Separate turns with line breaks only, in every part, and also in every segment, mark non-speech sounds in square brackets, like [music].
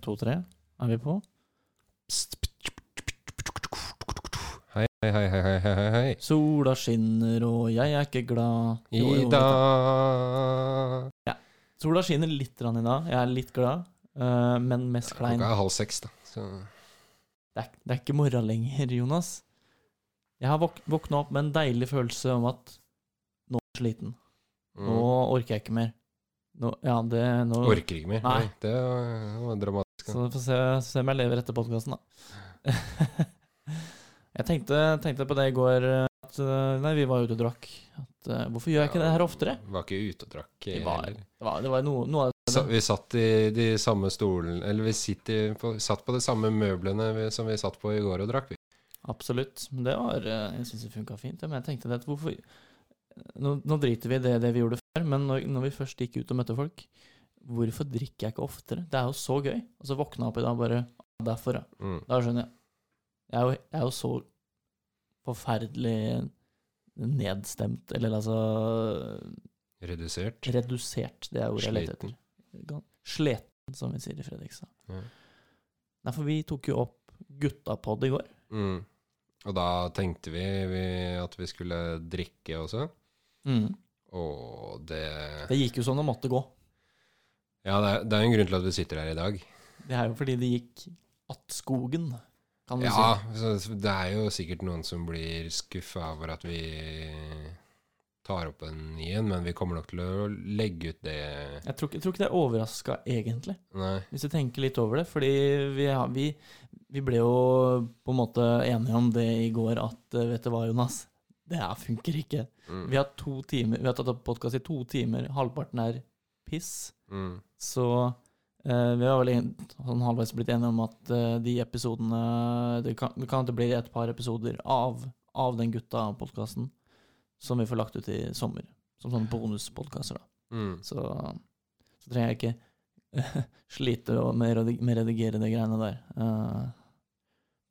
Én, to, tre. Er vi på?
Hei, hei, hei, hei, hei, hei.
Sola skinner, og jeg er ikke glad. Jo,
I dag
ja. Sola skinner litt rann i dag. Jeg er litt glad, eh, men mest klein.
Klokka er halv seks, da. Så
Det er, det er ikke morgen lenger, Jonas. Jeg har våk våkna opp med en deilig følelse om at nå er jeg sliten. Nå
mm.
orker jeg ikke mer. Nå, ja, det, nå,
Orker ikke mer.
Nei.
Nei. Det var dramatisk.
Så vi får se, se om jeg lever etter podkasten, da. [laughs] jeg tenkte, tenkte på det i går at eh, Nei, vi var ute og drakk. At, eh, hvorfor gjør jeg ikke det her oftere?
Vi Var ikke ute og drakk
Det var- Det var, det var noe, noe av
Så, vi satt i de samme stolene Eller vi sitter på, satt på de samme møblene vi, som vi satt på i går og drakk. Vi.
Absolutt. Det var eh, Jeg syns det funka fint. Men jeg tenkte det at hvorfor Nå, nå driter vi i det, det vi gjorde før, men når, når vi først gikk ut og møtte folk, hvorfor drikker jeg ikke oftere? Det er jo så gøy. Og så våkna jeg opp i dag bare Derfor, ja.
Mm.
Da skjønner jeg. Jeg er jo, jeg er jo så forferdelig nedstemt, eller altså
Redusert.
redusert. Det er ordet jeg leter etter. Sleten, som vi sier i Fredrikstad.
Ja.
Nei, for vi tok jo opp guttapod i går.
Mm. Og da tenkte vi, vi at vi skulle drikke også. Og det
Det gikk jo som det måtte gå.
Ja, det er, det er en grunn til at vi sitter her i dag.
Det er jo fordi det gikk att skogen, kan du
Ja,
si.
så det er jo sikkert noen som blir skuffa over at vi tar opp en ny en, men vi kommer nok til å legge ut det
Jeg tror, jeg tror ikke det er overraska, egentlig,
Nei.
hvis du tenker litt over det. Fordi vi, ja, vi, vi ble jo på en måte enige om det i går at eh, vet du hva, Jonas? Det her funker ikke.
Mm.
Vi har to timer, vi har tatt opp podkast i to timer, halvparten er piss.
Mm.
Så eh, vi har vel sånn halvveis blitt enige om at eh, de episodene Det kan, det kan det bli et par episoder av, av den gutta-podkasten som vi får lagt ut i sommer. Som sånne bonuspodkaster, da.
Mm.
Så, så trenger jeg ikke [laughs] slite med, å redigere de greiene der. Uh,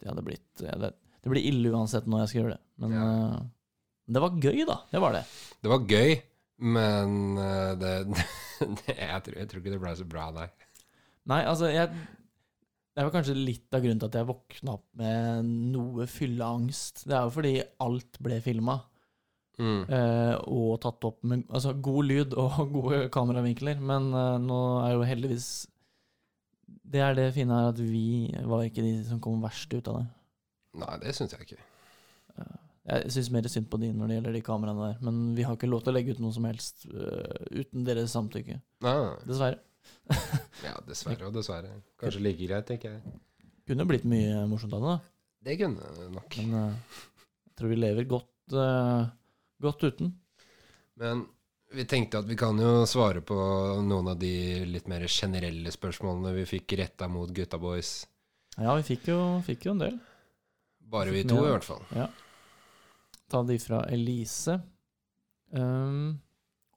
det hadde blitt ja, det, det blir ille uansett når jeg skal gjøre det. Men
Ja.
uh, det var gøy, da. Det var det.
Det var gøy, men eh, [laughs] det, det jeg, tror, jeg tror ikke det ble så bra, nei.
Nei, altså, jeg Det var kanskje litt av grunnen til at jeg våkna opp med noe fylleangst. Det er jo fordi alt ble filma.
Mm.
Eh, og tatt opp med altså, god lyd og [laughs] gode kameravinkler. Men eh, nå er jo heldigvis Det er det fine her, at vi var ikke de som kom verst ut av det.
Nei, det syns jeg ikke.
Eh, jeg syns mer synd på de når det gjelder de kameraene der, men vi har ikke lov til å legge ut noe som helst uh, uten deres samtykke.
Nei.
Dessverre. [laughs]
Ja, dessverre og dessverre. Kanskje like greit, tenker jeg.
Kunne blitt mye morsomt av det, da.
Det kunne det nok.
Men uh, jeg tror vi lever godt, uh, godt uten.
Men vi tenkte at vi kan jo svare på noen av de litt mer generelle spørsmålene vi fikk retta mot gutta boys.
Ja, vi fikk jo, fikk jo en del.
Bare vi
vi
to, i hvert fall.
Ta de fra Elise. Um,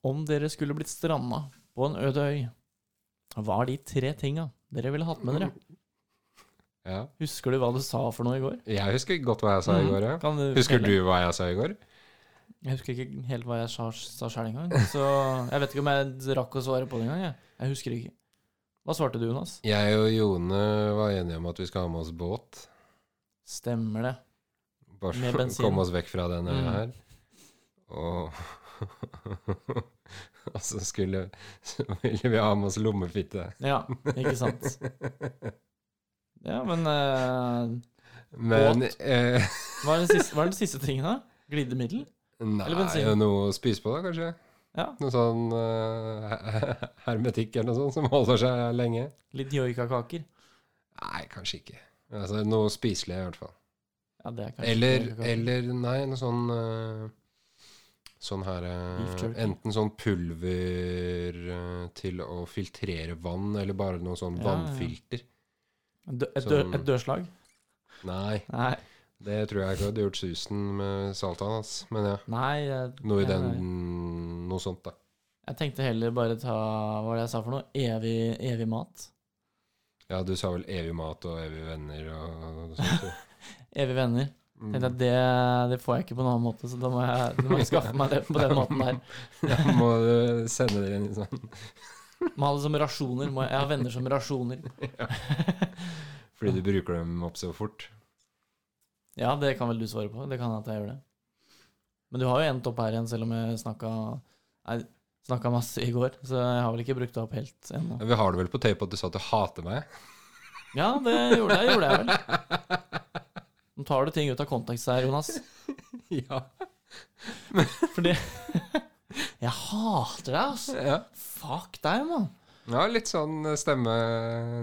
om dere skulle blitt stranda på en øde øy, hva er de tre tinga dere ville hatt med dere?
Ja.
Husker du hva du sa for noe i går?
Jeg husker godt hva jeg sa i går, ja.
Du
Husker
fortelle?
du hva jeg sa i går?
Jeg husker ikke helt hva jeg sa, sa sjøl engang. Så jeg vet ikke om jeg rakk å svare på det engang. Jeg. jeg husker ikke. Hva svarte du, Jonas?
Jeg og Jone var enige om at vi skal ha med oss båt.
Stemmer det.
Bare for å komme oss vekk fra den øya
Mm.
her. Og [laughs] Og så skulle Så ville vi ha med oss lommefitte.
Ja, ikke sant. Ja, men eh,
Men eh,
hva, er siste, hva er den siste tingen, da? Glidemiddel?
Nei,
Eller bensin.
noe å spise på, da, kanskje?
Ja.
Noe sånn eh, [laughs] hermetikk eller noe sånt som holder seg lenge?
Litt joikakaker?
Nei, kanskje ikke. Altså Noe spiselig, i hvert fall.
Ja, det er
Eller, eller Nei, noe sånn eh, Sånn her eh. Enten sånn pulver eh, til å filtrere vann, eller bare noe sånn
Ja,
vannfilter.
Et,
dør,
et dørslag?
Nei,
Nei.
det tror jeg ikke hadde gjort susen med saltan hans. Men ja,
Nei jeg,
noe i den. Noe sånt, da.
Jeg tenkte heller bare ta Hva var det jeg sa for noe? Evig, evig mat?
Ja, du sa vel evig mat og evige venner og sånt. [laughs] jo.
Evig venner.
Mm.
Tenkte at det, det får jeg ikke på noen annen måte, så da må jeg, da må jeg skaffe meg det på den måten der. [laughs]
Da må du sende det inn i sånn
Må ha det som rasjoner. Må jeg, jeg har venner som rasjoner. [laughs]
Fordi du bruker dem opp så fort.
Ja, det kan vel du svare på. Det kan at jeg gjør det. Men du har jo endt opp her igjen, selv om jeg snakka snakka masse i går. Så jeg har vel ikke brukt det opp helt ennå.
Vi har det vel på tape at du sa at du hater meg?
Ja, det gjorde, jeg, gjorde jeg vel. [laughs] Nå tar du ting ut av kontekst her, Jonas. [laughs]
Ja.
Fordi [laughs] Jeg hater deg, altså.
ja.
Fuck deg, mann.
Ja, litt sånn stemme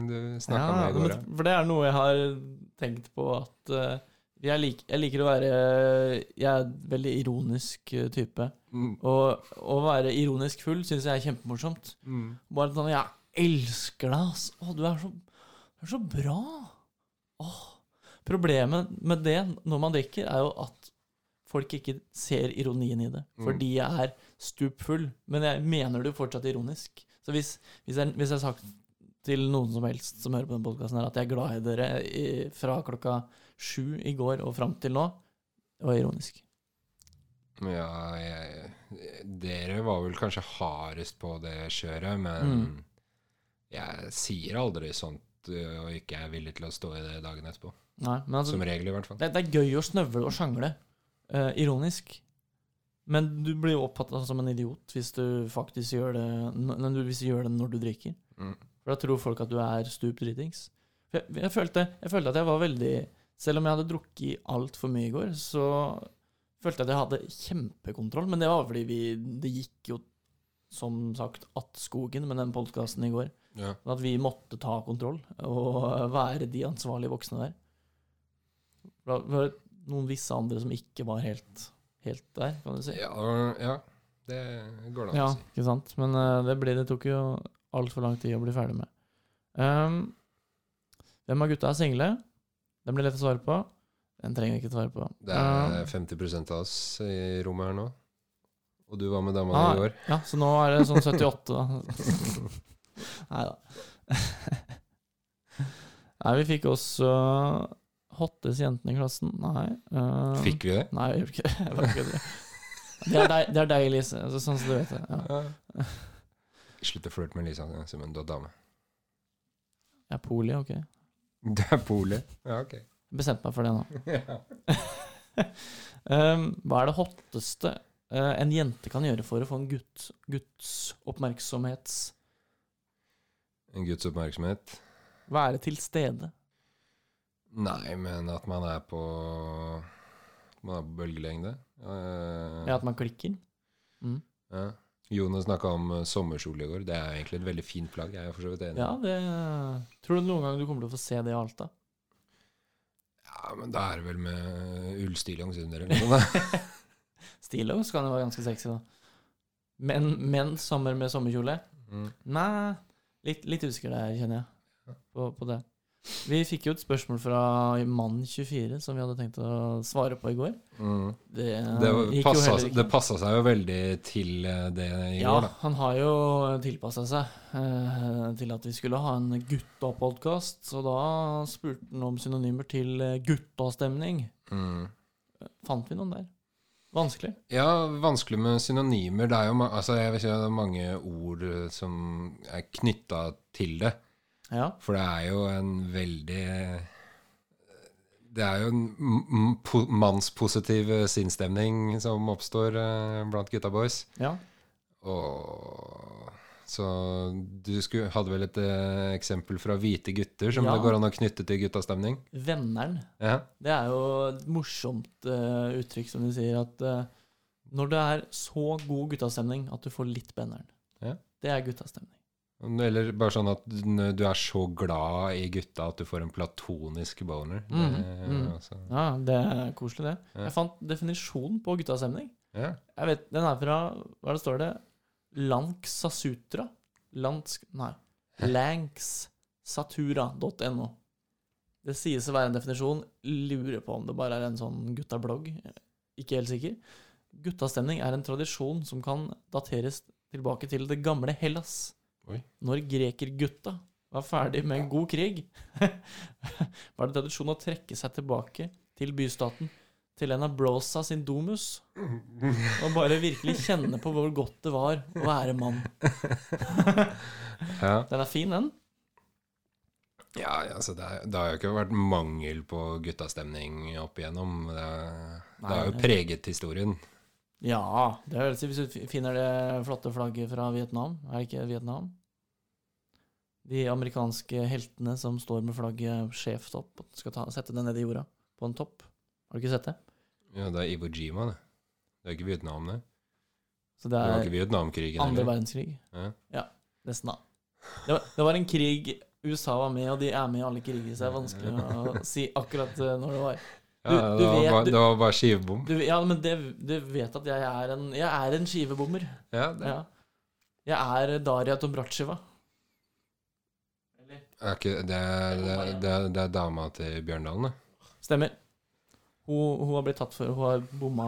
du snakka
Ja,
med i går.
for det er noe jeg har tenkt på at eh, jeg, lik, jeg liker å være Jeg er en veldig ironisk eh, type.
Mm.
Og å være ironisk full syns jeg er kjempemorsomt.
Mm.
Bare sånn Jeg elsker deg, altså. Å, du er så, du er så bra. Åh. Problemet med det når man drikker, er jo at folk ikke ser ironien i det.
Mm.
Fordi jeg er stupfull. Men jeg mener det jo fortsatt ironisk. Så hvis, hvis, jeg, hvis jeg har sagt til noen som helst som hører på denne podkasten, at jeg er glad i dere i, fra klokka sju i går og fram til nå, det var ironisk.
Ja, jeg, dere var vel kanskje hardest på det kjøret, men
Mm.
jeg sier aldri sånt og ikke er villig til å stå i det dagen etterpå.
Nei, men altså,
Som regel, i hvert fall.
det, det er gøy å snøvle og sjangle. Uh, ironisk. Men du blir jo oppfatta som en idiot hvis du faktisk gjør det, hvis du gjør det når du drikker.
Mm.
For da tror folk at du er stup dritings. Jeg, jeg, følte, jeg følte at jeg var veldig Selv om jeg hadde drukket altfor mye i går, så følte jeg at jeg hadde kjempekontroll. Men det var fordi vi Det gikk jo som sagt att skogen med den podkasten i går.
Ja.
At vi måtte ta kontroll og være de ansvarlige voksne der. Det var noen visse andre som ikke var helt, helt der, kan du si.
Ja, ja, det går det an
Ja,
å si.
ikke sant. Men uh, det, ble, det tok jo altfor lang tid å bli ferdig med. Um, hvem av gutta er single? Den blir lett å svare på. Den trenger vi ikke svare på.
Det er 50% av oss i rommet her nå. Og du var med dama
Ah,
i går.
Ja, så nå er det sånn 78, da. [laughs] Nei da. [laughs] Nei, vi fikk også hotteste jentene i klassen. Nei. Uh,
Fikk vi det?
Nei, jeg gjorde ikke det. [laughs] Jeg bare kødder. Det er deg, det er deg Elise. Så, sånn som du vet det. Ja.
Slutt å flørte med Lisa, Simen. Du er dame.
Jeg [laughs] er poli, ok.
Du er poli? Ja, ok.
Bestemte meg for det nå. [laughs]
Ja.
Um, hva er det hotteste uh, en jente kan gjøre for å få en gutt, Guds oppmerksomhet?
En guds oppmerksomhet?
Være til stede?
Nei, men at man er på Man er på bølgelengde. Eh,
Ja, at man klikker? Mm.
ja. Jonas snakka om eh, sommerkjole i går. Det er egentlig et veldig fint plagg. Jeg er for så vidt enig.
Ja, det Tror du noen gang du kommer til å få se det i Alta?
Ja, men da er det vel med ullstillongs under eller noe. [laughs]
Stillongs kan jo være ganske sexy, da. Men, men sommer med sommerkjole?
Mm.
Nei, litt, litt usikker der, kjenner jeg, på, på det. Vi fikk jo et spørsmål fra Mann24 som vi hadde tenkt å svare på i går.
Mm.
Det,
Det, passa, det passa seg jo veldig til eh, det i
Ja,
går, da.
han har jo tilpassa seg eh, til at vi skulle ha en gutta-podkast, så da spurte han om synonymer til eh, guttastemning.
Mm.
Fant vi noen der? Vanskelig.
Ja, vanskelig med synonymer. Det er jo altså, jeg vet ikke, det er mange ord eh, som er knytta til det.
Ja.
For det er jo en veldig Det er jo en mannspositiv eh, sinnsstemning som oppstår eh, blant gutta boys.
ja.
Og Så du skulle, hadde vel et eh, eksempel fra hvite gutter som
Ja.
det går an å knytte til guttastemning?
Venneren.
Ja.
Det er jo et morsomt uh, uttrykk, som de sier, at uh, når det er så god guttastemning at du får litt benneren.
Ja.
Det er guttastemning.
Eller bare sånn at du er så glad i gutta at du får en platonisk boner.
Mm,
Det er
mm. Ja, det er koselig, det.
Ja.
Jeg fant definisjonen på guttastemning.
ja.
Jeg vet, Den er fra Hva det står det? Lanksasutra? Lansk... Nei. Lanksatura.no. Det sies å være en definisjon. Lurer på om det bare er en sånn gutta-blogg. Ikke helt sikker. Guttastemning er en tradisjon som kan dateres tilbake til det gamle Hellas.
Oi.
Når grekergutta var ferdig med en god krig, [laughs] var det tradisjon å trekke seg tilbake til bystaten, til en av brosa sin domus, [laughs] og bare virkelig kjenne på hvor godt det var å være mann.
Ja, [laughs]
Den er fin, den.
ja altså det, er, det har jo ikke vært mangel på guttastemning opp igjennom. Det, er- det har jo preget historien.
Ja, det er, vel- hvis du finner det flotte flagget fra Vietnam, er det ikke Vietnam? De amerikanske heltene som står med flagget skjevt opp og skal ta, sette det ned i jorda på en topp. Har du ikke sett det?
Ja, det er Iwo Jima, det. Det er ikke Vietnam, det.
Så det er
det Vietnamkrigen
andre
heller.
verdenskrig.
Ja.
Nesten, da. Det var, det var en krig USA var med, og de er med i alle kriger, så det er vanskelig å si akkurat eh, når det var. Du- ja,
det, var
vet-
bare,
du-
det var bare skivebom.
Du, ja, men det, du vet at jeg er en, jeg er en skivebommer.
Ja, det
Ja. Jeg er Daria Tombratsjeva.
Er ikke Det er, det er, det er, det er dama til Bjørndalen, det.
Stemmer. Hun, hun har blitt tatt for Hun har bomma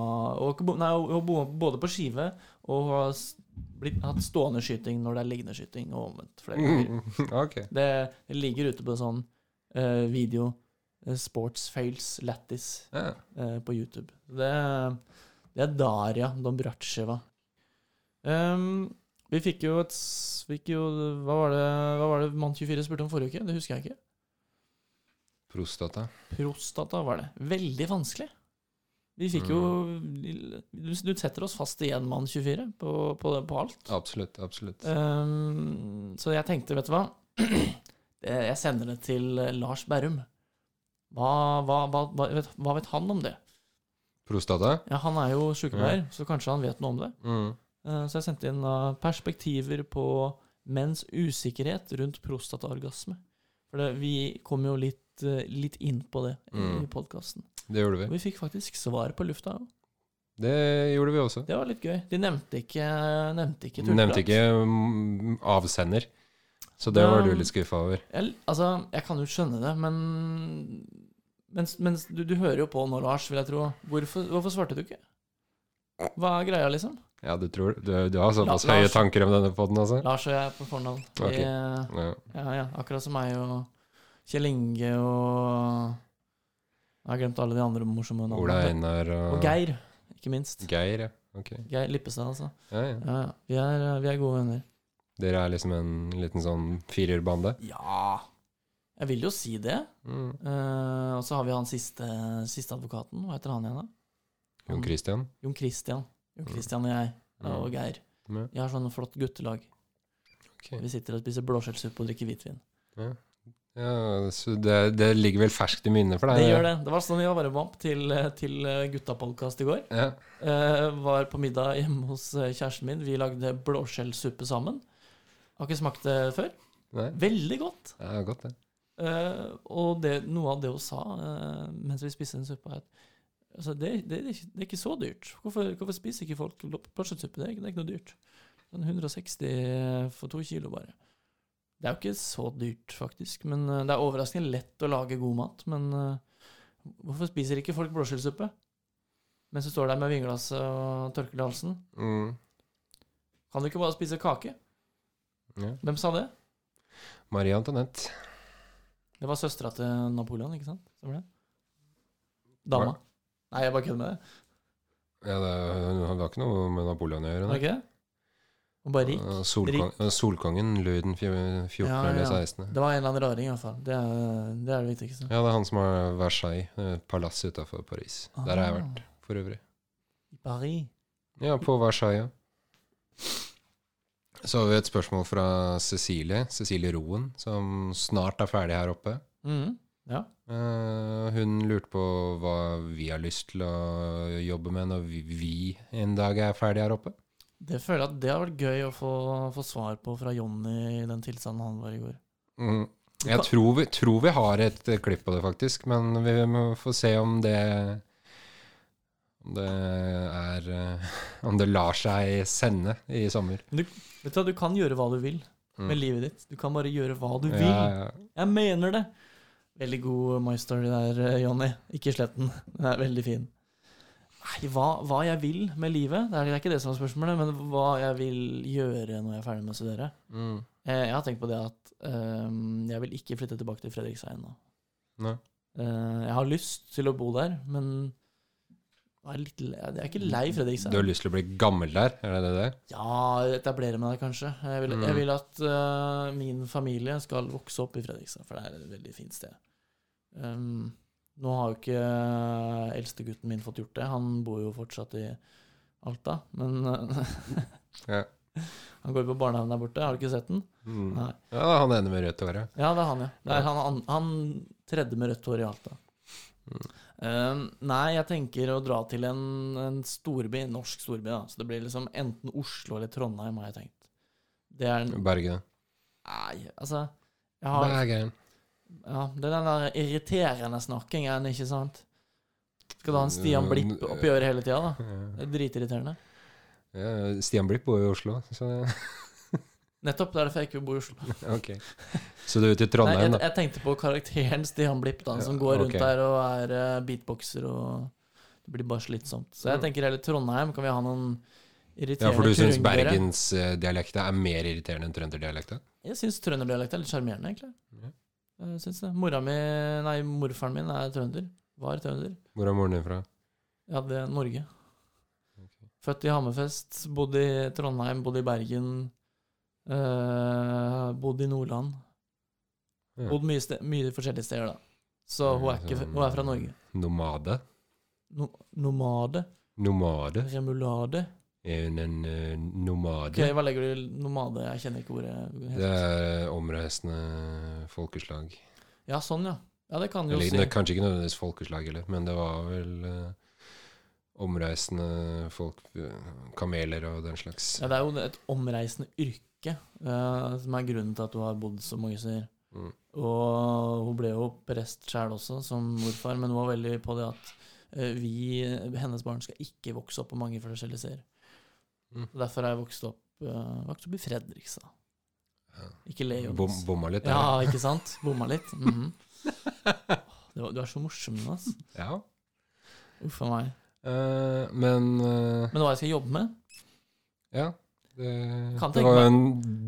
Nei, hun har bomma både på skive og hun har blitt, hatt stående skyting når det er liggende skyting, og omvendt flere [laughs] ganger.
Okay.
Det, det ligger ute på sånn uh, video uh, Sports fails Lattis
yeah.
uh, på YouTube. Det, det er Daria Dombratsjeva. Um, vi fikk jo et fikk jo, Hva var det, hva var det Mann24 spurte om forrige uke? Det husker jeg ikke.
Prostata.
Prostata var det. Veldig vanskelig. Vi fikk jo Du, du setter oss fast igjen, Mann24, på, på, på alt.
Absolutt. Absolutt.
Um, så jeg tenkte, vet du hva [clears throat] Jeg sender det til eh, Lars Berrum. Hva, hva, hva, vet, hva vet han om det?
Prostata?
Ja, Han er jo sykepleier, så kanskje han vet noe om det.
Mm.
Eh, Så jeg sendte inn perspektiver på menns usikkerhet rundt prostataorgasme. For det, vi kom jo litt, eh, litt inn på det i
Mm.
podkasten.
Det gjorde
Og
vi.
vi fikk faktisk svar på lufta.
Det gjorde vi også.
Det var litt gøy. De nevnte ikke, nevnte ikke
nevnte ikke mm, avsender, så det var du litt skuffa over.
Jeg, altså, jeg kan jo skjønne det, men mens, mens du, du hører jo på nå, Lars, vil jeg tro. Hvorfor, hvorfor svarte du ikke? Hva er greia, liksom?
Ja, du tror Du, du har såpass
La-
høye
Lars-
tanker om denne poden, altså?
Lars og jeg er på fornavn. Vi,
Ok. Ja.
ja, ja, akkurat som meg og Kjell Inge og Jeg har glemt alle de andre morsomme navnene.
Ola Einar og,
Og Geir, ikke minst.
Geir, ja. Ok.
Geir Lippestad, altså.
Ja, ja.
Ja, ja. Vi, er, vi er gode venner.
Dere er liksom en liten sånn firerbande?
Ja Jeg vil jo si det.
Mm.
Uh, og så har vi han siste, siste advokaten. Hva heter han igjen, da?
Jon Christian?
Jon Christian. Jon Christian og jeg og
Mm.
Geir. Vi har sånn flott guttelag.
Okay.
Vi sitter og spiser blåskjellsuppe og drikker hvitvin.
Ja, så det, det ligger vel ferskt i minnet for deg?
Det gjør det. Det var sånn vi var bare vamp til, til guttapodkast i går.
Ja.
Eh, var på middag hjemme hos eh, kjæresten min. Vi lagde blåskjellsuppe sammen. Har ikke smakt det før.
Nei,
Veldig godt.
er godt, det.
Eh, og det, noe av det hun sa eh, mens vi spiste den suppa, at altså, det, det, det, er ikke, så dyrt. Hvorfor, hvorfor spiser ikke folk blåskjellsuppe? Det, det er ikke noe dyrt. Sånn 160 for to kilo, bare. Det er jo ikke så dyrt, faktisk. Men eh, Det er overraskende lett å lage god mat. Men uh, hvorfor spiser ikke folk blåskjellsuppe? Mens du står der med vinglasset og tørker i halsen.
Mm.
Kan du ikke bare spise kake?
Ja.
Hvem sa det?
Marie Antoinette.
Det var søstera til Napoleon, ikke sant? Dama. Nei, jeg bare kødder med det.
Ja, det, det var ikke noe med Napoleon å gjøre.
Var ikke det? Og bare rik.
Solkong, rik. solkongen lød den 14.
Ja,
eller
ja.
16.
Det var en eller annen raring, i hvert fall. Det er det, er det viktigste.
Ja, det er han som har Versailles, uh, palasset utafor Paris. Der har jeg vært, for øvrig.
I Paris.
Ja, på Versailles. ja. Så har vi et spørsmål fra Cecilie, Cecilie Roen, som snart er ferdig her oppe.
Mhm. Ja.
Uh, hun lurte på hva vi har lyst til å jobbe med når vi, vi en dag er ferdig her oppe.
Det føler jeg at det har vært gøy å få, få svar på fra Jonny i den tilstanden han var i går.
Mm. Jeg tror vi, tror vi har et klipp på det, faktisk, men vi må få se om det Om det er eh, Om det lar seg sende i sommer.
Vet du hva, du kan gjøre hva du vil
Mm.
med livet ditt. Du kan bare gjøre hva du vil.
Ja, ja.
Jeg mener det. Veldig god My Story der, eh, Jonny. Ikke slett den. Den er veldig fin. Nei, hva, hva jeg vil med livet, det er det ikke det som er spørsmålet, men hva jeg vil gjøre når jeg er ferdig med å studere.
Mm.
Jeg, Jeg har tenkt på det at um, jeg vil ikke flytte tilbake til Fredrikshei nå.
Nei.
Uh, jeg har lyst til å bo der, men Jeg er, litt jeg er ikke lei Fredrikstad.
Du har lyst til å bli gammel der, er det det?
Ja, etablere meg der, kanskje. Jeg vil,
Mm.
jeg vil at uh, min familie skal vokse opp i Fredrikstad, for det er et veldig fint sted. Um, nå har jo ikke øh, eldstegutten min fått gjort det. Han bor jo fortsatt i Alta, men øh,
Ja. [laughs]
Han går på barnehagen der borte. Har du ikke sett den?
Mm. Ja, han ene med rødt hår, ja.
Ja, det er han, ja. Det er han, han, han tredje med rødt hår i Alta.
Mm.
Um, nei, jeg tenker å dra til en, en storby, norsk storby, da. Så det blir liksom enten Oslo eller Trondheim, har jeg tenkt. Det er en
Bergen.
Nei, altså jeg har,
Bergen.
Ja, Det er den der irriterende snakkingen, ikke sant? Skal du ha en Stian Blipp oppi øret hele tida, da? Det er dritirriterende.
Ja, Stian Blipp bor jo i Oslo, så [laughs]
Nettopp. Det er derfor jeg ikke bor i Oslo. [laughs]
ok. Så du er ute i
Nei,
Trondheim,
jeg,
da?
jeg tenkte på karakteren Stian Blipp, da, som går rundt
okay.
der og er eh, beatboxer og Det blir bare slitsomt. Så jeg
Mm.
tenker heller Trondheim. Kan vi ha noen irriterende Ja,
for du syns bergensdialekta er mer irriterende enn trønderdialekta?
Jeg syns trønderdialekta er litt sjarmerende, egentlig.
Ja.
Jeg synes det. Mora mi Nei, morfaren min er trønder. Var trønder.
Hvor er moren din fra?
Ja, det er Norge.
Okay.
Født i Hammerfest, bodd i Trondheim, bodd i Bergen. eh, bodd i Nordland.
Ja.
Bodd mye, sted, mye forskjellige steder, da. Så hun er, ikke, hun er fra Norge.
Nomade?
No nomade?
Nomade?
Remulade?
Er hun en nomade?
Ok, Hva legger du i nomade? Jeg kjenner ikke ordet.
Det er omreisende folkeslag.
Ja, sånn, ja. Ja, det kan du jo si.
det er kanskje ikke nødvendigvis folkeslag heller, men det var vel uh, omreisende folk eh, Kameler og den slags.
Ja, det er jo et omreisende yrke uh, som er grunnen til at du har bodd så mange steder.
Mm.
Og hun ble jo prest sjæl også, som morfar, men hun var veldig på det at vi, hennes barn, skal ikke vokse opp på mange forskjellige steder.
Mm.
Derfor har jeg vokst opp, uh, vokst opp i Fredrikstad.
Ja.
Ikke Leon.
Bom, bomma litt der.
Ja, ikke sant? [laughs] Bomma litt. Mhm. du, du er så morsom, Jonas.
Ja.
Uff a meg.
Uh, men uh,
Men hva jeg skal jobbe med?
ja. Det, det var
meg-
en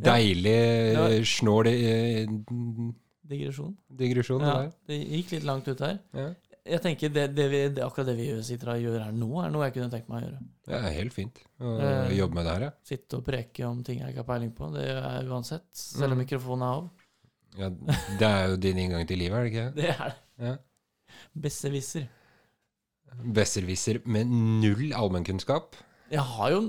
deilig,
Ja.
snål eh,
Digresjon?
digresjon.
Ja,
det
det gikk litt langt ut her.
Ja.
Jeg tenker det, det vi, det, Akkurat det vi sitter og gjør her nå, er noe jeg kunne tenkt meg å gjøre.
Det er helt fint å
Eh.
jobbe med det her, ja.
Sitte og preke om ting jeg ikke har peiling på. Det gjør jeg uansett, selv om
Mm.
mikrofonen er av.
ja. Det er jo din inngang til livet, er det ikke? det? [laughs]
Det er det.
Ja.
Besserwisser.
Besserwisser med null allmennkunnskap.
Jeg har jo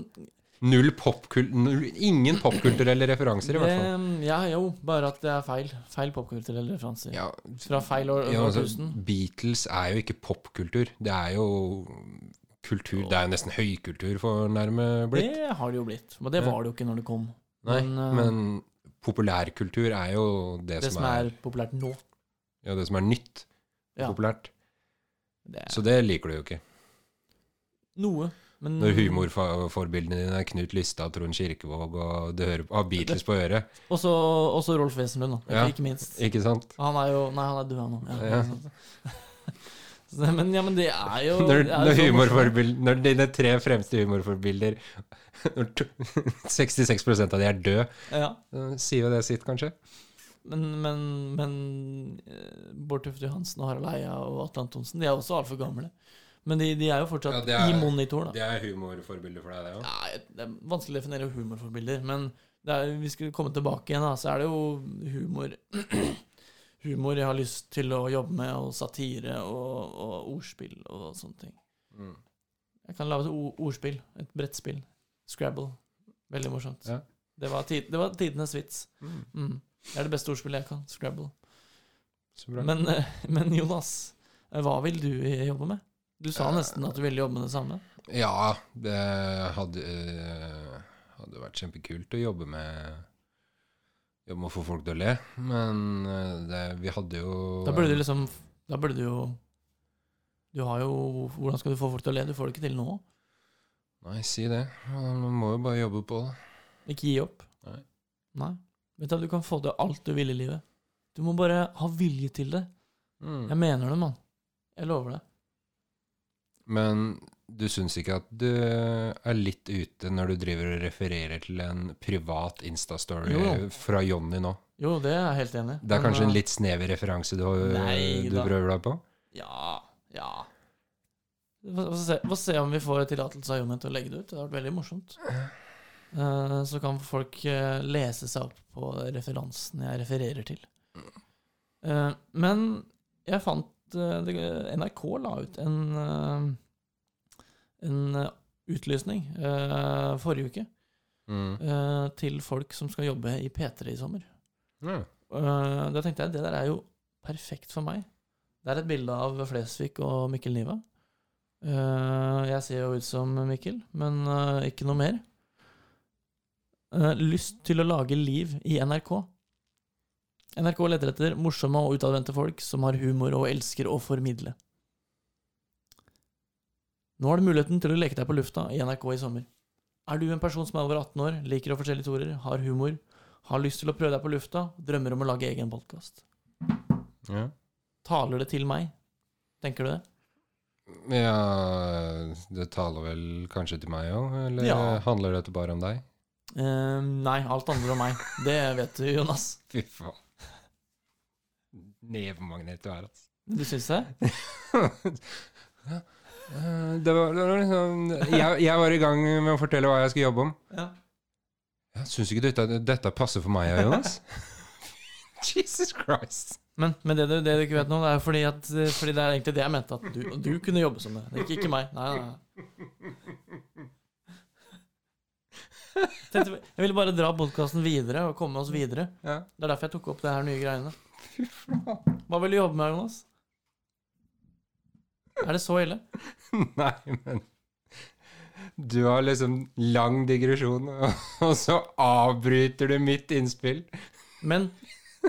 Null popkultur ingen popkulturelle referanser, i hvert fall.
det, Ja, jo, bare at det er feil. Feil popkulturelle referanser.
Ja,
Fra feil år,
ja, altså,
årtusen.
Beatles er jo ikke popkultur. Det er jo kultur Det er jo nesten høykultur for nærme blitt.
Det har det jo blitt. Men det var det jo ikke når det kom.
Nei,
men, eh,
men populærkultur er jo det,
Det
som,
som
er,
er populært nå.
ja, det som er nytt
Ja,
populært.
det er
Så det liker du jo ikke.
noe. Men
Når humorforbildene dine er Knut Lystad, Trond Kirkevåg, og du hører, har Beatles på øret.
Også, Rolf Wesenlund, da.
Ja.
Ikke minst.
Ikke sant?
Han er jo Nei, han er død, han. Ja,
Ja. [laughs]
Så, men, ja, men det er jo
Når,
er jo
når, dine tre fremste humorforbilder når to, [laughs] 66% av de er døde,
Ja.
sier jo det sitt, kanskje?
Men, men, men eh, Bård Tufte Johansen og Harald Eia og Atle Antonsen De er også altfor gamle. Men de, de er jo fortsatt
Ja, er-
i monitor, da.
Det er humorforbilder for deg, det òg?
Ja, det er vanskelig å definere humorforbilder, men det er, vi skulle komme tilbake igjen, da, så er det jo humor [clears throat] Humor jeg har lyst til å jobbe med, og satire og, og ordspill og sånne ting.
Mm.
Jeg kan lage et ordspill. Et brettspill. Scrabble. Veldig morsomt.
Ja.
Det, var tid, det var tidenes vits.
Mm.
Mm. Det er det beste ordspillet jeg kan. Scrabble.
Så bra.
Men, eh, [laughs] men Jonas, hva vil du jobbe med? Du sa
Eh,
nesten at du ville jobbe med det samme.
Ja, det hadde, øh, hadde vært kjempekult å jobbe med Jobbe med å få folk til å le, men øh, det, vi hadde jo
Da burde du liksom Da burde du jo Du har jo Hvordan skal du få folk til å le? Du får det ikke til nå.
Nei, si det. Man må jo bare jobbe på det.
Ikke gi opp.
Nei.
Nei. Vet du, du kan få til alt du vil i livet. Du må bare ha vilje til det.
Mm.
Jeg mener det, mann. Jeg lover det.
Men du syns ikke at du er litt ute når du driver og refererer til en privat Insta-story fra Jonny nå?
Jo, det er jeg helt enig i.
Det er
Men,
kanskje en
uh,
litt snever referanse du,
Nei
du prøver deg på?
Ja, ja. Får se, se om vi får tillatelse av Jonny til å legge det ut. Det har vært veldig morsomt. Eh, så kan folk eh, lese seg opp på referansen jeg refererer til. Eh, men jeg fant eh, NRK la ut en, eh, en eh, utlysning forrige uke
Mm.
til folk som skal jobbe i P3 i sommer. Eh, da tenkte jeg det der er jo perfekt for meg. Det er et bilde av Flesvig og Mikkel Niva. Jeg ser jo ut som Mikkel, men ikke noe mer. Lyst til å lage liv i NRK. NRK leter etter morsomme og utadvendte folk som har humor og elsker å formidle. Nå har du muligheten til å leke deg på lufta i NRK i sommer. Er du en person som er over 18 år, liker å fortelle historier, har humor, har lyst til å prøve deg på lufta, drømmer om å lage egen podkast?
ja.
Taler det til meg? Tenker du det?
Ja, det taler vel kanskje til meg òg, eller
Ja.
handler dette bare om deg?
Uh, nei, alt handler om meg. Det vet du, Jonas. [laughs]
Fy faen. Nevemagnet du er, altså.
Du syns det?
Eh, [laughs] Det var, det var liksom jeg, jeg var i gang med å fortelle hva jeg skulle jobbe om.
Ja.
Jeg syns ikke dette, dette passer for meg, Jonas. [laughs] Jesus Christ.
Men, men det, du, det du ikke vet nå, det er fordi, at, fordi det er egentlig det jeg mente. At du, du kunne jobbe som det. Ikke, ikke meg. Nei, nei. Tenkte, jeg ville bare dra podkasten videre og komme oss videre.
Ja.
Det er derfor jeg tok opp det her nye greiene. Hva vil du jobbe med, Jonas? Er det så ille? [laughs]
Nei, men Du har liksom lang digresjon, og, så avbryter du mitt innspill.
Men,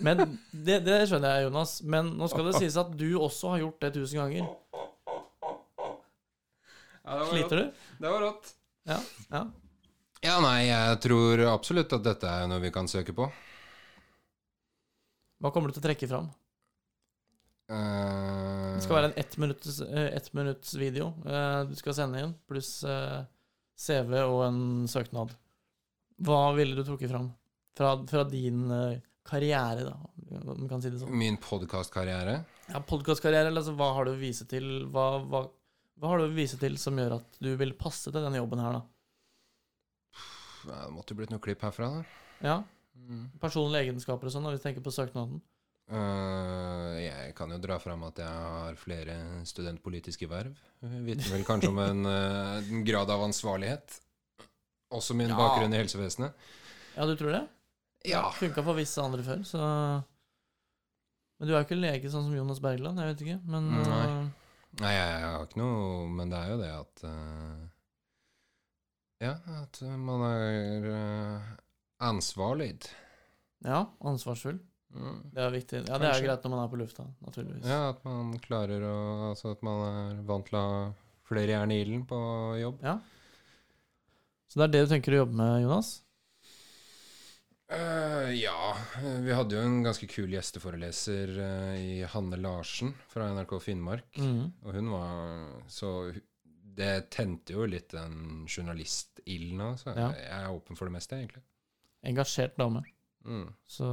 men det, det skjønner jeg, Jonas. Men nå skal det sies at du også har gjort det tusen ganger.
Ja, det
Sliter du?
Det var rått.
Ja. ja.
Ja, nei, jeg tror absolutt at dette er noe vi kan søke på.
Hva kommer du til å trekke fram?
Uh,
Det skal være en ettminuttsvideo eh, ett uh, eh, du skal sende inn, pluss uh, CV og en søknad. Hva ville du trukket fram fra, fra din eh, karriere, da, om vi kan si det sånn?
Min podkastkarriere.
Ja, Podkastkarriere, altså, hva har du å vise til hva, hva, hva har du å vise til som gjør at du vil passe til denne jobben her, da?
Det måtte jo blitt noe klipp herfra, da.
Ja,
Mm.
Personlige egenskaper og sånn, når vi tenker på søknaden.
Uh, jeg kan jo dra fram at jeg har flere studentpolitiske verv. Vitner vel kanskje om en, uh, en grad av ansvarlighet. Også min
Ja.
bakgrunn i helsevesenet.
Ja, du tror det?
Ja.
Funka for visse andre før, så Men du er jo ikke lege sånn som Jonas Bergland, jeg vet ikke. Men
Nei.
uh...
Nei, jeg, jeg har ikke noe Men det er jo det at Ja, at man er eh, ansvarlig.
ja, ansvarsfull.
Mm.
Det er viktig. Ja, det er greit når man er på lufta, naturligvis.
Ja, at man klarer å Altså at man er vant til å ha flere jern i ilden på jobb.
Ja. Så det er det du tenker å jobbe med, Jonas?
Uh, ja, vi hadde jo en ganske kul gjesteforeleser uh, i Hanne Larsen fra NRK Finnmark.
Mm.
Og hun var Så det tente jo litt den journalistilden òg, så
Ja.
jeg er åpen for det meste, egentlig.
Engasjert dame.
Mm.
Så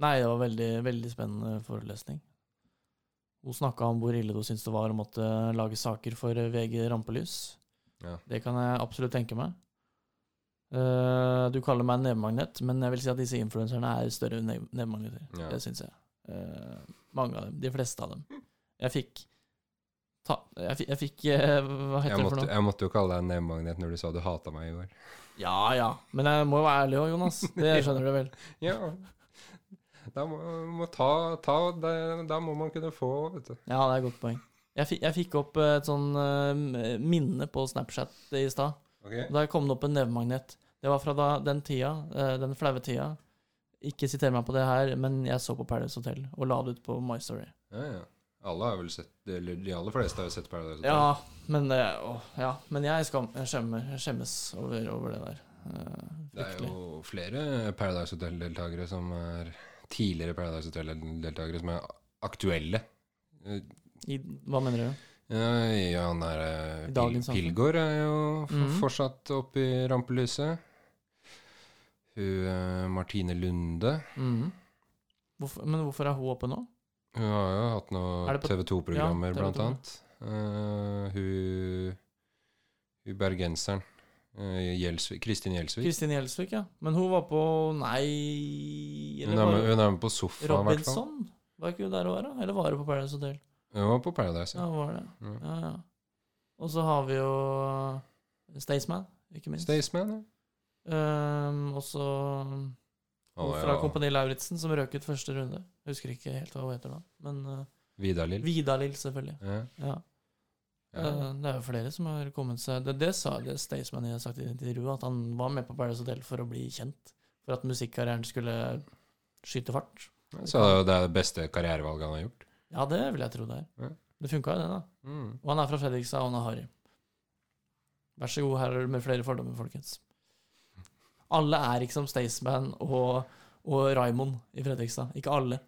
Nei, det var veldig, veldig spennende forelesning. Hun snakka om hvor ille hun syntes det var å måtte lage saker for VG Rampelys.
Ja.
Det kan jeg absolutt tenke meg. Uh, du kaller meg nevemagnet, men jeg vil si at disse influenserne er større nev nevemagneter.
Ja.
Det syns jeg. Uh, mange av dem. De fleste av dem. Jeg fikk ta, Jeg jeg fikk eh, Hva heter
Jeg,
det for noe?
jeg måtte jo kalle deg en nevemagnet når du sa du hata meg i går.
Ja ja, men jeg må jo være ærlig òg, Jonas. Det [laughs] skjønner du vel.
Ja. Da må, må ta, ta det, Da må man kunne få, vet du.
Ja, det er et godt poeng. Jeg, fikk- jeg fikk opp et sånn eh, minne på Snapchat i stad.
Okay.
Da kom det opp en nevemagnet. Det var fra da, den tida, eh, den flaue tida. Ikke siter meg på det her, men jeg så på Paradise Hotel og la det ut på My Story.
Ja, ja. Alle har vel sett Eller de aller fleste har jo sett Paradise Hotel.
Ja, men, det, å, ja, men jeg, skam, jeg, skjemmer, jeg skjemmes over, over det der. Uh,
Det er jo flere Paradise Hotel-deltakere som er tidligere Paradise Hotel-deltakere som er aktuelle.
I, hva mener du?
Ja, han er eh, Pil. Pilgård er jo
mm.
Fortsatt oppe i rampelyset. Hun eh, Martine Lunde
Mhm. Hvorfor, men hvorfor er hun oppe nå?
Hun har jo hatt noen TV 2-programmer,
Ja, TV2.
blant annet. Uh, hun, hun bergenseren. Uh, Gjelsvik, Kristin Gjelsvik.
Kristin Gjelsvik, ja. Men hun var på Nei
Hun
Eller
er,
var
med, hun er med på sofa, i hvert fall.
Robinson? Var ikke hun der òg, da? Eller var hun på Paradise Hotel?
Hun var på Paradise.
Ja,
Ja.
var det.
Mm.
Ja, ja. Og så har vi jo Staysman, ikke minst.
Staysman, ja.
Um, og så
Å,
fra. Kompani Lauritzen, som røk ut første runde. Jeg husker ikke helt hva hun heter da. Men uh,
Vidar-Lill.
Vidar-Lill, selvfølgelig.
Ja.
Ja.
Ja.
Uh, det er jo flere som har kommet seg Det, det sa det Staysman har sagt i intervjuet, at han var med på Paradise Hotel for å bli kjent. For at musikkarrieren skulle skyte fart.
Så det er det beste karrierevalget han har gjort.
Ja, det vil jeg tro det er.
Ja.
Det funka jo, det, da.
Mm.
Og han er fra Fredrikstad, og han er harry. Vær så god, her er det med flere fordommer, folkens. Alle er ikke som Staysman og, og Raymond i Fredrikstad. Ikke alle.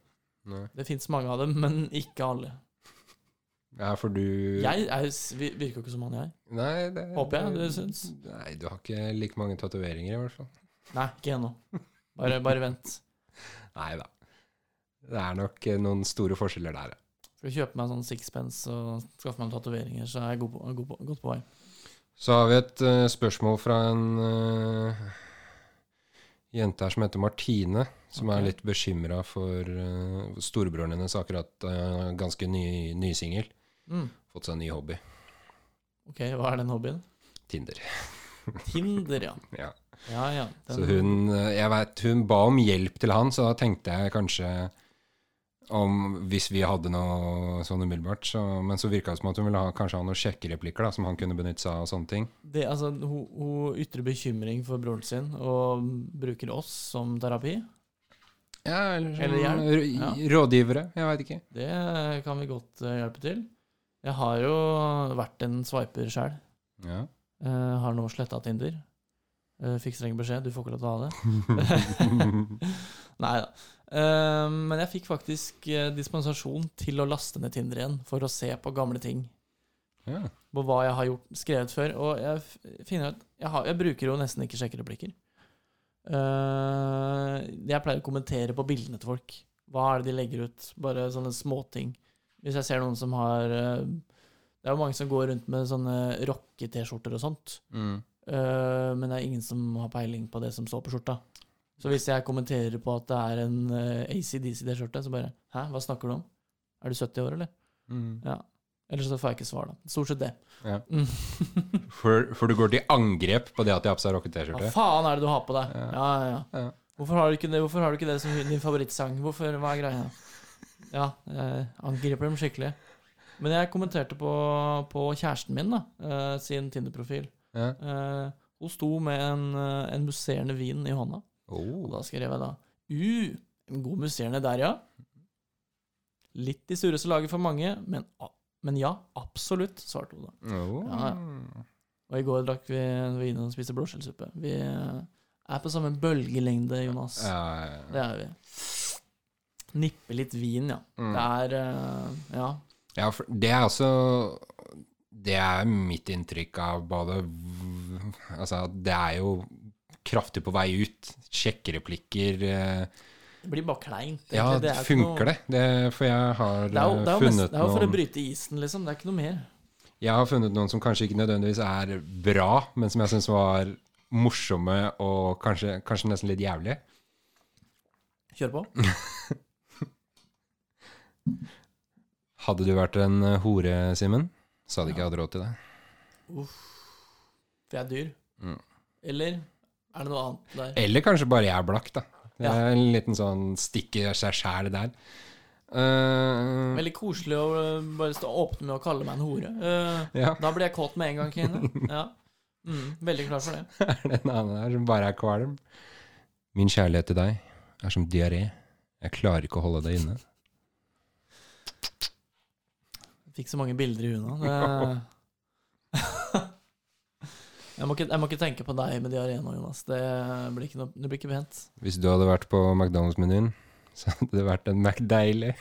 Nei.
Det fins mange av dem, men ikke alle.
Ja, for du
Jeg er, virker jo ikke som han, jeg.
Nei, det
Håper jeg, du syns?
Nei, du har ikke like mange tatoveringer, i hvert fall.
Nei, ikke ennå. Bare, bare vent. [laughs]
Nei da. Det er nok eh, noen store forskjeller der, ja.
Skal kjøpe meg sånn sixpence og skaffe meg tatoveringer, så er jeg god på, god på, godt på vei.
Så har vi et uh, spørsmål fra en eh, jente her som heter Martine, som
okay.
er litt bekymra for uh, storebroren hennes akkurat uh, ganske ny, ny singel.
Mm.
Fått seg en ny hobby.
Ok, hva er den hobbyen?
Tinder. [laughs]
Tinder, ja.
Ja.
Ja, ja. Den,
Så hun eh, Jeg vet, hun ba om hjelp til han, så da tenkte jeg kanskje om hvis vi hadde noe sånn umiddelbart. Så, men så virka det som at hun ville ha, kanskje ha noen sjekkereplikker da, som han kunne benytte seg av. og sånne ting.
det, altså, hun, hun ytrer bekymring for broren sin og bruker oss som terapi.
Ja, eller,
Eller hjelp, ja.
rådgivere. Jeg veit ikke.
Det kan vi godt eh, hjelpe til. Jeg har jo vært en swiper sjøl.
Ja.
har nå sletta Tinder. Uh, fikk streng beskjed, du får ikke lov til å ha det. [laughs] [laughs] Nei da. Eh, men jeg fikk faktisk eh, dispensasjon til å laste ned Tinder igjen for å se på gamle ting.
ja.
På hva jeg har gjort, skrevet før. Og jeg finner ut jeg, har, jeg bruker jo nesten ikke sjekkereplikker. Uh, jeg pleier å kommentere på bildene til folk. Hva er det de legger ut? Bare sånne småting. Hvis jeg ser noen som har eh, Det er jo mange som går rundt med sånne rocke-T-skjorter og sånt.
Mm.
Eh, men det er ingen som har peiling på det som står på skjorta. Så hvis jeg kommenterer på at det er en uh, ACDC-T-skjorte, så bare Hæ, hva snakker du om? Er du 70 år, eller?
Mm.
Ja. Eller så får jeg ikke svar, da. Stort sett det.
Ja. [laughs]
Mm.
For, for du går til angrep på det at de har på seg
Hva
rocke-T-skjorte?
faen er det du har på deg?
Ja.
Ja, ja, ja.
Ja.
Hvorfor har du ikke det, Hvorfor har du ikke det som din favorittsang? Hvorfor, Hva er greia? Ja, jeg angriper dem skikkelig. Men jeg kommenterte på, på kjæresten min, da, eh, sin Tinder-profil.
Ja.
Eh, hun sto med en, eh, en musserende vin i hånda. Og
Oh.
da skrev jeg da Uh, en god musserende der, ja. Litt i sureste laget for mange, men, men ja, absolutt, svarte hun da.
Oh.
Ja, Og i går drakk vi vin og spiste blåskjellsuppe. Vi eh, er på samme bølgelengde, Jonas.
Ja, ja, ja.
Det er vi. Nippe litt vin, ja.
Mm.
Det er eh, Ja.
Ja, for det er også Det er mitt inntrykk av både Altså, det er jo kraftig på vei ut. Sjekkereplikker replikker.
Det blir bare kleint.
Ja.
Det er
funker
noe-
det? det? For jeg har
Det jo,
eh,
det funnet mest,
funnet
det er jo for å bryte isen, liksom. Det er ikke noe mer.
Jeg har funnet noen som kanskje ikke nødvendigvis er bra, men som jeg syns var morsomme og kanskje, kanskje nesten litt jævlige.
Kjør på. [laughs]
Hadde du vært en eh, hore, Simen, så hadde ikke jeg hatt råd til det.
For jeg er dyr.
Mm.
Eller er det noe annet der?
Eller kanskje bare jeg er blakk, da. Det
Ja.
er en liten sånn stikk i seg sjæl der. Uh,
Veldig koselig å øh, bare stå åpne med å kalle meg en hore. Uh,
ja,
da blir jeg kåt med en gang, Kine. [laughs] Ja. Mm, veldig klar for det. [laughs]
er det en annen her som bare er kvalm? Min kjærlighet til deg er som diaré. Jeg klarer ikke å holde det inne.
Fikk så mange bilder i huet nå. Det... [laughs] jeg, må ikke, jeg må ikke tenke på deg med diaré nå, Jonas. Det blir ikke, noe, det blir ikke pent.
Hvis du hadde vært på McDonald's-menyen, så hadde det vært en McDeilig.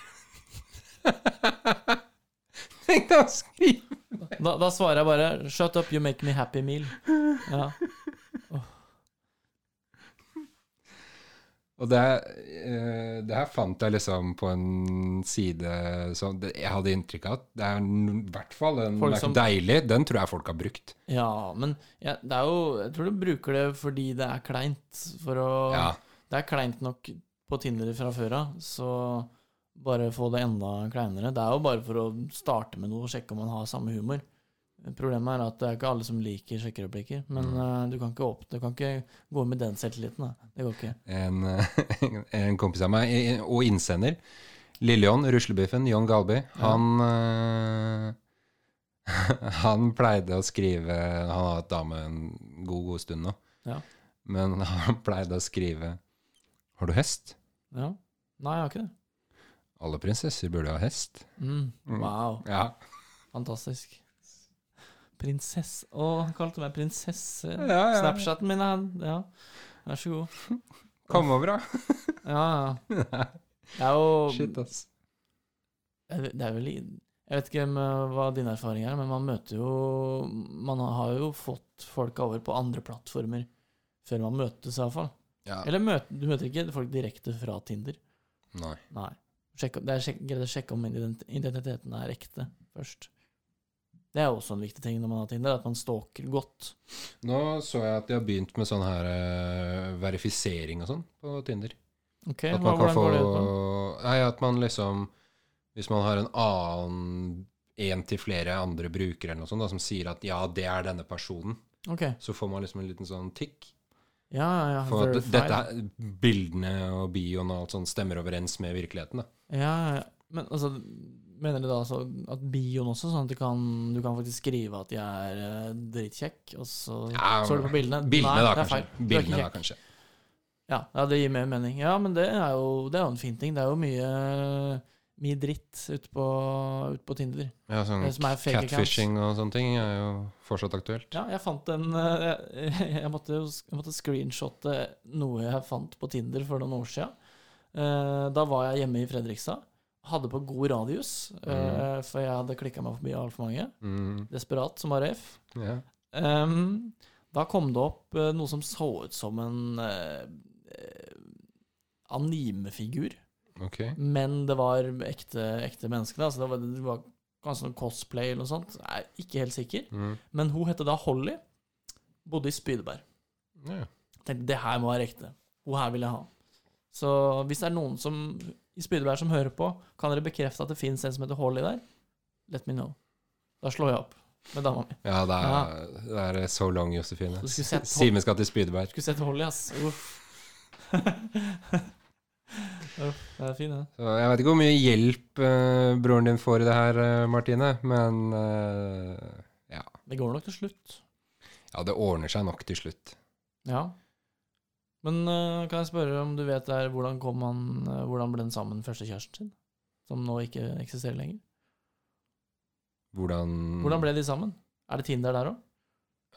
[laughs] Tenk deg å skrive
Da, da svarer jeg bare 'Shut up, you make me happy meal'. Ja.
Og det, eh, det her fant jeg liksom på en side som jeg hadde inntrykk av at det er i hvert fall en
som-
deilig. Den tror jeg folk har brukt.
Ja, men ja, det er jo Jeg tror du bruker det fordi det er kleint. For å
Ja.
Det er kleint nok på Tinder fra før av, så bare få det enda kleinere. Det er jo bare for å starte med noe og sjekke om man har samme humor. Problemet er at det er ikke alle som liker sjekkereplikker. Men
Mm.
uh, du, kan opp, du kan ikke gå med den selvtilliten. Da. Det går ikke.
En, [laughs] en kompis av meg, og innsender, Lillejohn, ruslebiffen, John Galby, han uh, [laughs] Han pleide å skrive Han har hatt dame en god, god stund nå.
Ja.
Men [laughs] han pleide å skrive Har du hest?
Ja. Nei, jeg har ikke det.
Alle prinsesser burde ha hest.
Mm.
Mm.
Wow.
Ja.
Fantastisk. Prinsesse Å, han kalte meg prinsesse.
Ja, ja.
Snapchaten min er Ja, vær så god.
Kom over, da. [laughs]
Ja, ja. Det er jo
Shit, ass.
Det er vel i- Jeg vet ikke med hva din erfaring er, men man møter jo Man har jo fått folk over på andre plattformer før man møtes, iallfall.
Ja.
Eller møter, du møter ikke folk direkte fra Tinder.
Nei.
Nei. Sjekk, det er greit å sjekke om identiteten er ekte først. Det er også en viktig ting når man har Tinder, at man stalker godt.
Nå så jeg at de har begynt med sånn her uh, verifisering og sånn på Tinder.
Ok,
At
hva,
kan få
går det ut på?
Nei, at man liksom Hvis man har en annen en til flere andre brukere eller noe sånt da, som sier at ja, det er denne personen,
Ok,
så får man liksom en liten sånn tikk.
ja, ja, ja.
For at dette, er- bildene og bioen og alt sånt stemmer overens med virkeligheten. da.
Ja, ja. Men altså, mener du da altså at bioen også, sånn at du kan, du kan faktisk skrive at jeg er uh, dritkjekk, og så
Ja,
står det på bildene?
Bildene,
Nei,
da, kanskje. Bildene, da, kanskje.
Ja, ja, det gir mer mening. Ja, men det er jo, det er jo en fin ting. Det er jo mye, mye dritt ute på, ut på Tinder.
Ja, sånn
accounts.
Catfishing og sånne ting er jo fortsatt aktuelt.
Ja, jeg fant en eh, Jeg, jeg, måtte, jeg måtte screenshotte noe jeg fant på Tinder for noen år siden. Eh, Da var jeg hjemme i Fredrikstad. Hadde på god radius, eh, for jeg hadde klikka meg forbi altfor mange.
Mm,
Desperat som RF.
Yeah.
Ehm, da kom det opp uh, noe som så ut som en eh, animefigur.
Okay.
Men det var ekte, ekte mennesker. Altså det var, det var kanskje noe cosplay eller noe sånt. Jeg er ikke helt sikker.
Mm.
Men hun het da Holly. Bodde i Spydeberg.
Yeah.
Tenkte det her må være ekte. Hun her vil jeg ha. Så hvis det er noen som i Spydeberg som hører på, kan dere bekrefte at det fins en som heter Holly der? Let me know. Da slår jeg opp med dama mi.
Ja, det er, det er so long, Josefine. Simen skal til Spydeberg.
Skulle sett Holly, ass. Uff. [laughs] Uff, det er fin,
ja. Jeg vet ikke hvor mye hjelp uh, broren din får i det her, eh, Martine, men uh, ja.
Det går nok til slutt.
ja, det ordner seg nok til slutt.
Ja. Men uh, kan jeg spørre om du vet der, hvordan kom han uh, Hvordan ble han sammen med første kjæresten sin? Som nå ikke eksisterer lenger.
Hvordan
Hvordan ble de sammen? Er det Tinder der òg?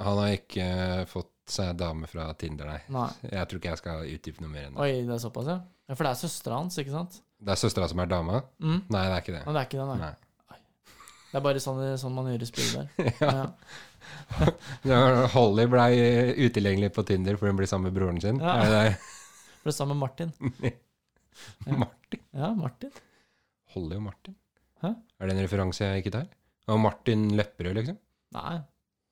Han har ikke fått seg dame fra Tinder, nei.
Nei. [laughs]
Jeg tror ikke jeg skal utdype noe mer enn det.
Oi, det er såpass, ja? ja for det er søstera hans, ikke sant?
Det er søstera som er dama?
Mm.
Nei, det er ikke det.
Men det er ikke det, nei.
Nei.
Det er bare sånn, sånn man gjør i spill der. [laughs]
ja.
Ja. [laughs]
Holly blei utilgjengelig på Tinder fordi hun ble sammen med broren sin.
Ja.
Det [laughs]
Ble sammen med Martin.
Martin?
Ja, Martin.
Holly og Martin?
Hæ?
Er det en referanse jeg ikke tar? Og Martin Lepperød, liksom?
Nei.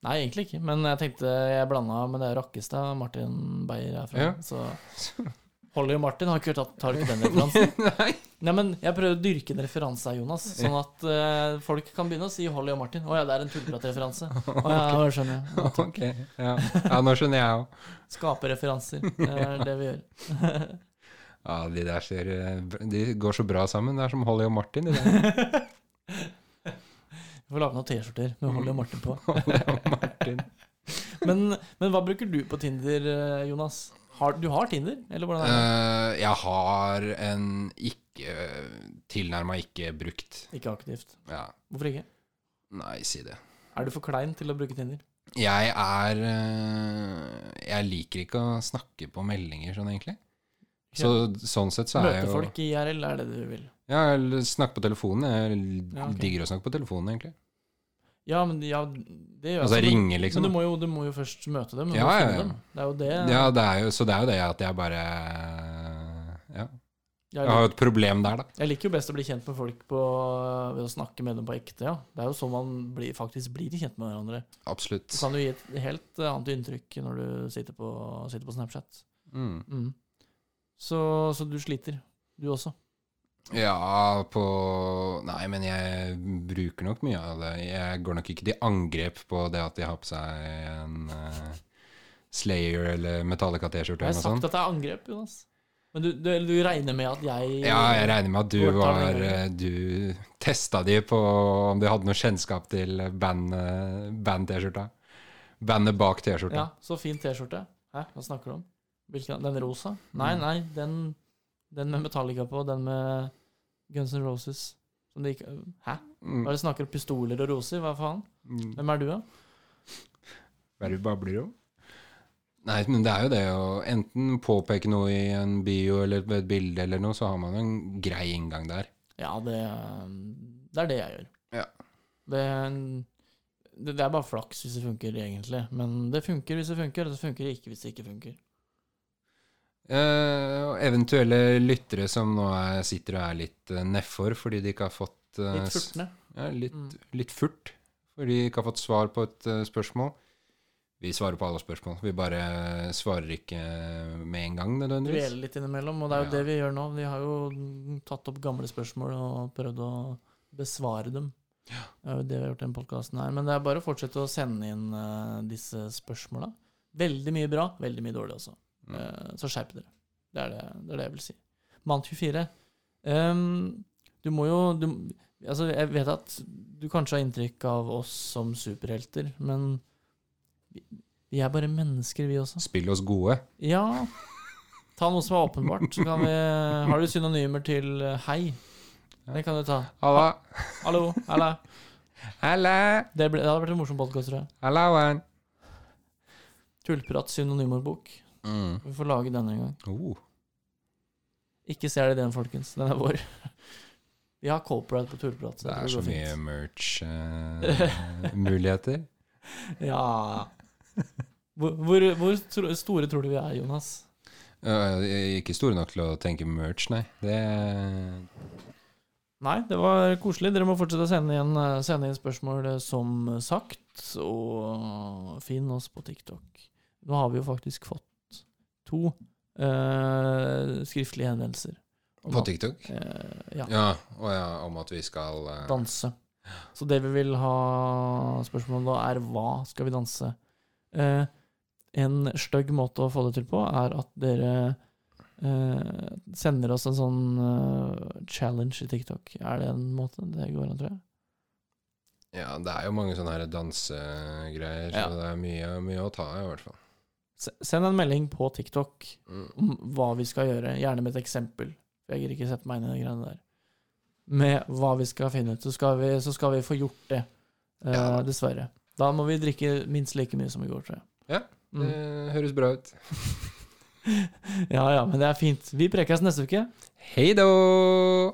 Nei, egentlig ikke. Men jeg tenkte jeg blanda med det Rakkestad Martin Beyer er fra.
Ja.
Så Holly og Martin har ikke tatt, tar ikke den [laughs] referansen.
Nei.
Nei, men Jeg prøver å dyrke en referanse her, Jonas, sånn at uh, folk kan begynne å si Holly og Martin. Å ja, det er en tullpratreferanse. [laughs] Å ja, nå skjønner jeg. [laughs]
Ok, ja. ja, nå skjønner jeg òg.
Skape referanser. Det er det vi gjør.
Ja, de der ser eh, De går så bra sammen. Det er som Holly og Martin. De der.
Vi får lage noen T-skjorter med Holly og Martin på.
Holly og Martin.
Men, men hva bruker du på Tinder, eh, Jonas? Har, du har Tinder, eller hvordan er det?
Eh, jeg har en ikke Tilnærma ikke brukt.
Ikke aktivt.
Ja.
Hvorfor ikke?
Nei, si det.
Er du for klein til å bruke Tinder?
Jeg er eh, Jeg liker ikke å snakke på meldinger sånn, egentlig. Så sånn sett så er jeg jo Møte
folk i IRL, er det du vil?
Ja, eller snakke på telefonen. Jeg
Ja, okay.
digger å snakke på telefonen, egentlig.
Ja, men ja, det gjør
Altså
jeg
ringer, liksom.
Men du må, jo, du må jo først møte dem.
Ja, ja, ja.
dem. Det er jo det.
Ja, det er jo, så det er jo det at jeg bare ja.
Jeg,
har jo et problem der, da.
jeg liker jo best å bli kjent med folk på, ved å snakke med dem på ekte, ja. Det er jo sånn man blir, faktisk blir kjent med hverandre.
Absolutt.
Du kan jo gi et helt annet inntrykk når du sitter på, sitter på Snapchat.
Mm.
Mm. Så, så du sliter, du også.
Ja, på Nei, men jeg bruker nok mye av det. Jeg går nok ikke til angrep på det at de har på seg en uh, Slayer eller Metallica-T-skjorte
Jeg har sagt at det er angrep, Jonas. Men du, du, du regner med at jeg
Ja, jeg regner med at du var eh, Du testa de på om de hadde noe kjennskap til band, eh, band-T-skjorta. Bandet bak T-skjorta.
Ja, så fin T-skjorte. Hæ, hva snakker du om? Hvilken? Den rosa? Nei,
Mm.
nei, den, den med Metallica på, den med Guns N' Roses. Som de ikke Hæ?
Mm.
Hva er det snakker om pistoler og roser? Hva faen?
Mm.
Hvem er du, da?
Hva er det du babler om? Nei, men det er jo det å enten påpeke noe i en bio eller et bilde eller noe, så har man en grei inngang der.
Ja, det, det er det jeg gjør.
Ja.
Det, det, det er bare flaks hvis det funker, egentlig. Men det funker hvis det funker, og det funker ikke hvis det ikke funker.
Eh, eventuelle lyttere som nå er, sitter og er litt uh, nedfor fordi de ikke har fått uh,
Litt furtne.
Ja, litt,
Mm.
litt furt. Fordi de ikke har fått svar på et uh, spørsmål. Vi svarer på alle spørsmål. Vi bare svarer ikke med en gang, nødvendigvis.
Dveler litt innimellom, og det er jo
Ja.
det vi gjør nå. Vi har jo tatt opp gamle spørsmål og prøvd å besvare dem. Det er jo det vi har gjort i denne podkasten her. Men det er bare å fortsette å sende inn disse spørsmåla. Veldig mye bra, veldig mye dårlig også.
Mm.
Så skjerp dere. Det er det, det er det jeg vil si. Mann 24. Um, du må jo du, Altså, jeg vet at du kanskje har inntrykk av oss som superhelter, men vi, vi er bare mennesker, vi også.
Spill oss gode.
Ja. Ta noe som er åpenbart. Vi Har du synonymer til eh, hei? Det kan du ta.
Halla.
Hallo. Halla.
Halla.
Det, ble, det hadde vært en morsom podkast, tror jeg.
Hallauen.
Tullprat synonymordbok.
Mm.
Vi får lage denne en gang.
Oh.
Ikke stjel den, folkens. Den er vår. [laughs] Vi har corporate på tullprat.
Det,
Det
er så mye merch-muligheter. [laughs]
Ja hvor, hvor, hvor store tror du vi er, Jonas?
ikke store nok til å tenke merch, nei. Det
Nei, det var koselig. Dere må fortsette å sende inn, eh, sende inn spørsmål eh, som sagt, og finn oss på TikTok. Nå har vi jo faktisk fått to uh, skriftlige henvendelser.
På
at,
TikTok?
Uh, ja,
Ja, ja, om at vi skal uh...
danse. Så det vi vil ha spørsmål da, er hva skal vi danse? En stygg måte å få det til på, er at dere sender oss en sånn challenge i TikTok. Er det en måte det går an, tror jeg?
Ja, det er jo mange sånne her dansegreier,
Ja.
så det er mye, mye å ta i, i hvert fall.
Se- Send en melding på TikTok
Mm.
om hva vi skal gjøre, gjerne med et eksempel. Jeg gidder ikke sette meg inn i de greiene der. Med hva vi skal finne ut. Så skal vi, så skal vi få gjort det, Uh,
Ja.
dessverre. Da må vi drikke minst like mye som i går, tror jeg.
Ja,
Mm.
Det høres bra ut. [laughs]
Ja ja, men det er fint. Vi prekes neste uke.
Hei då!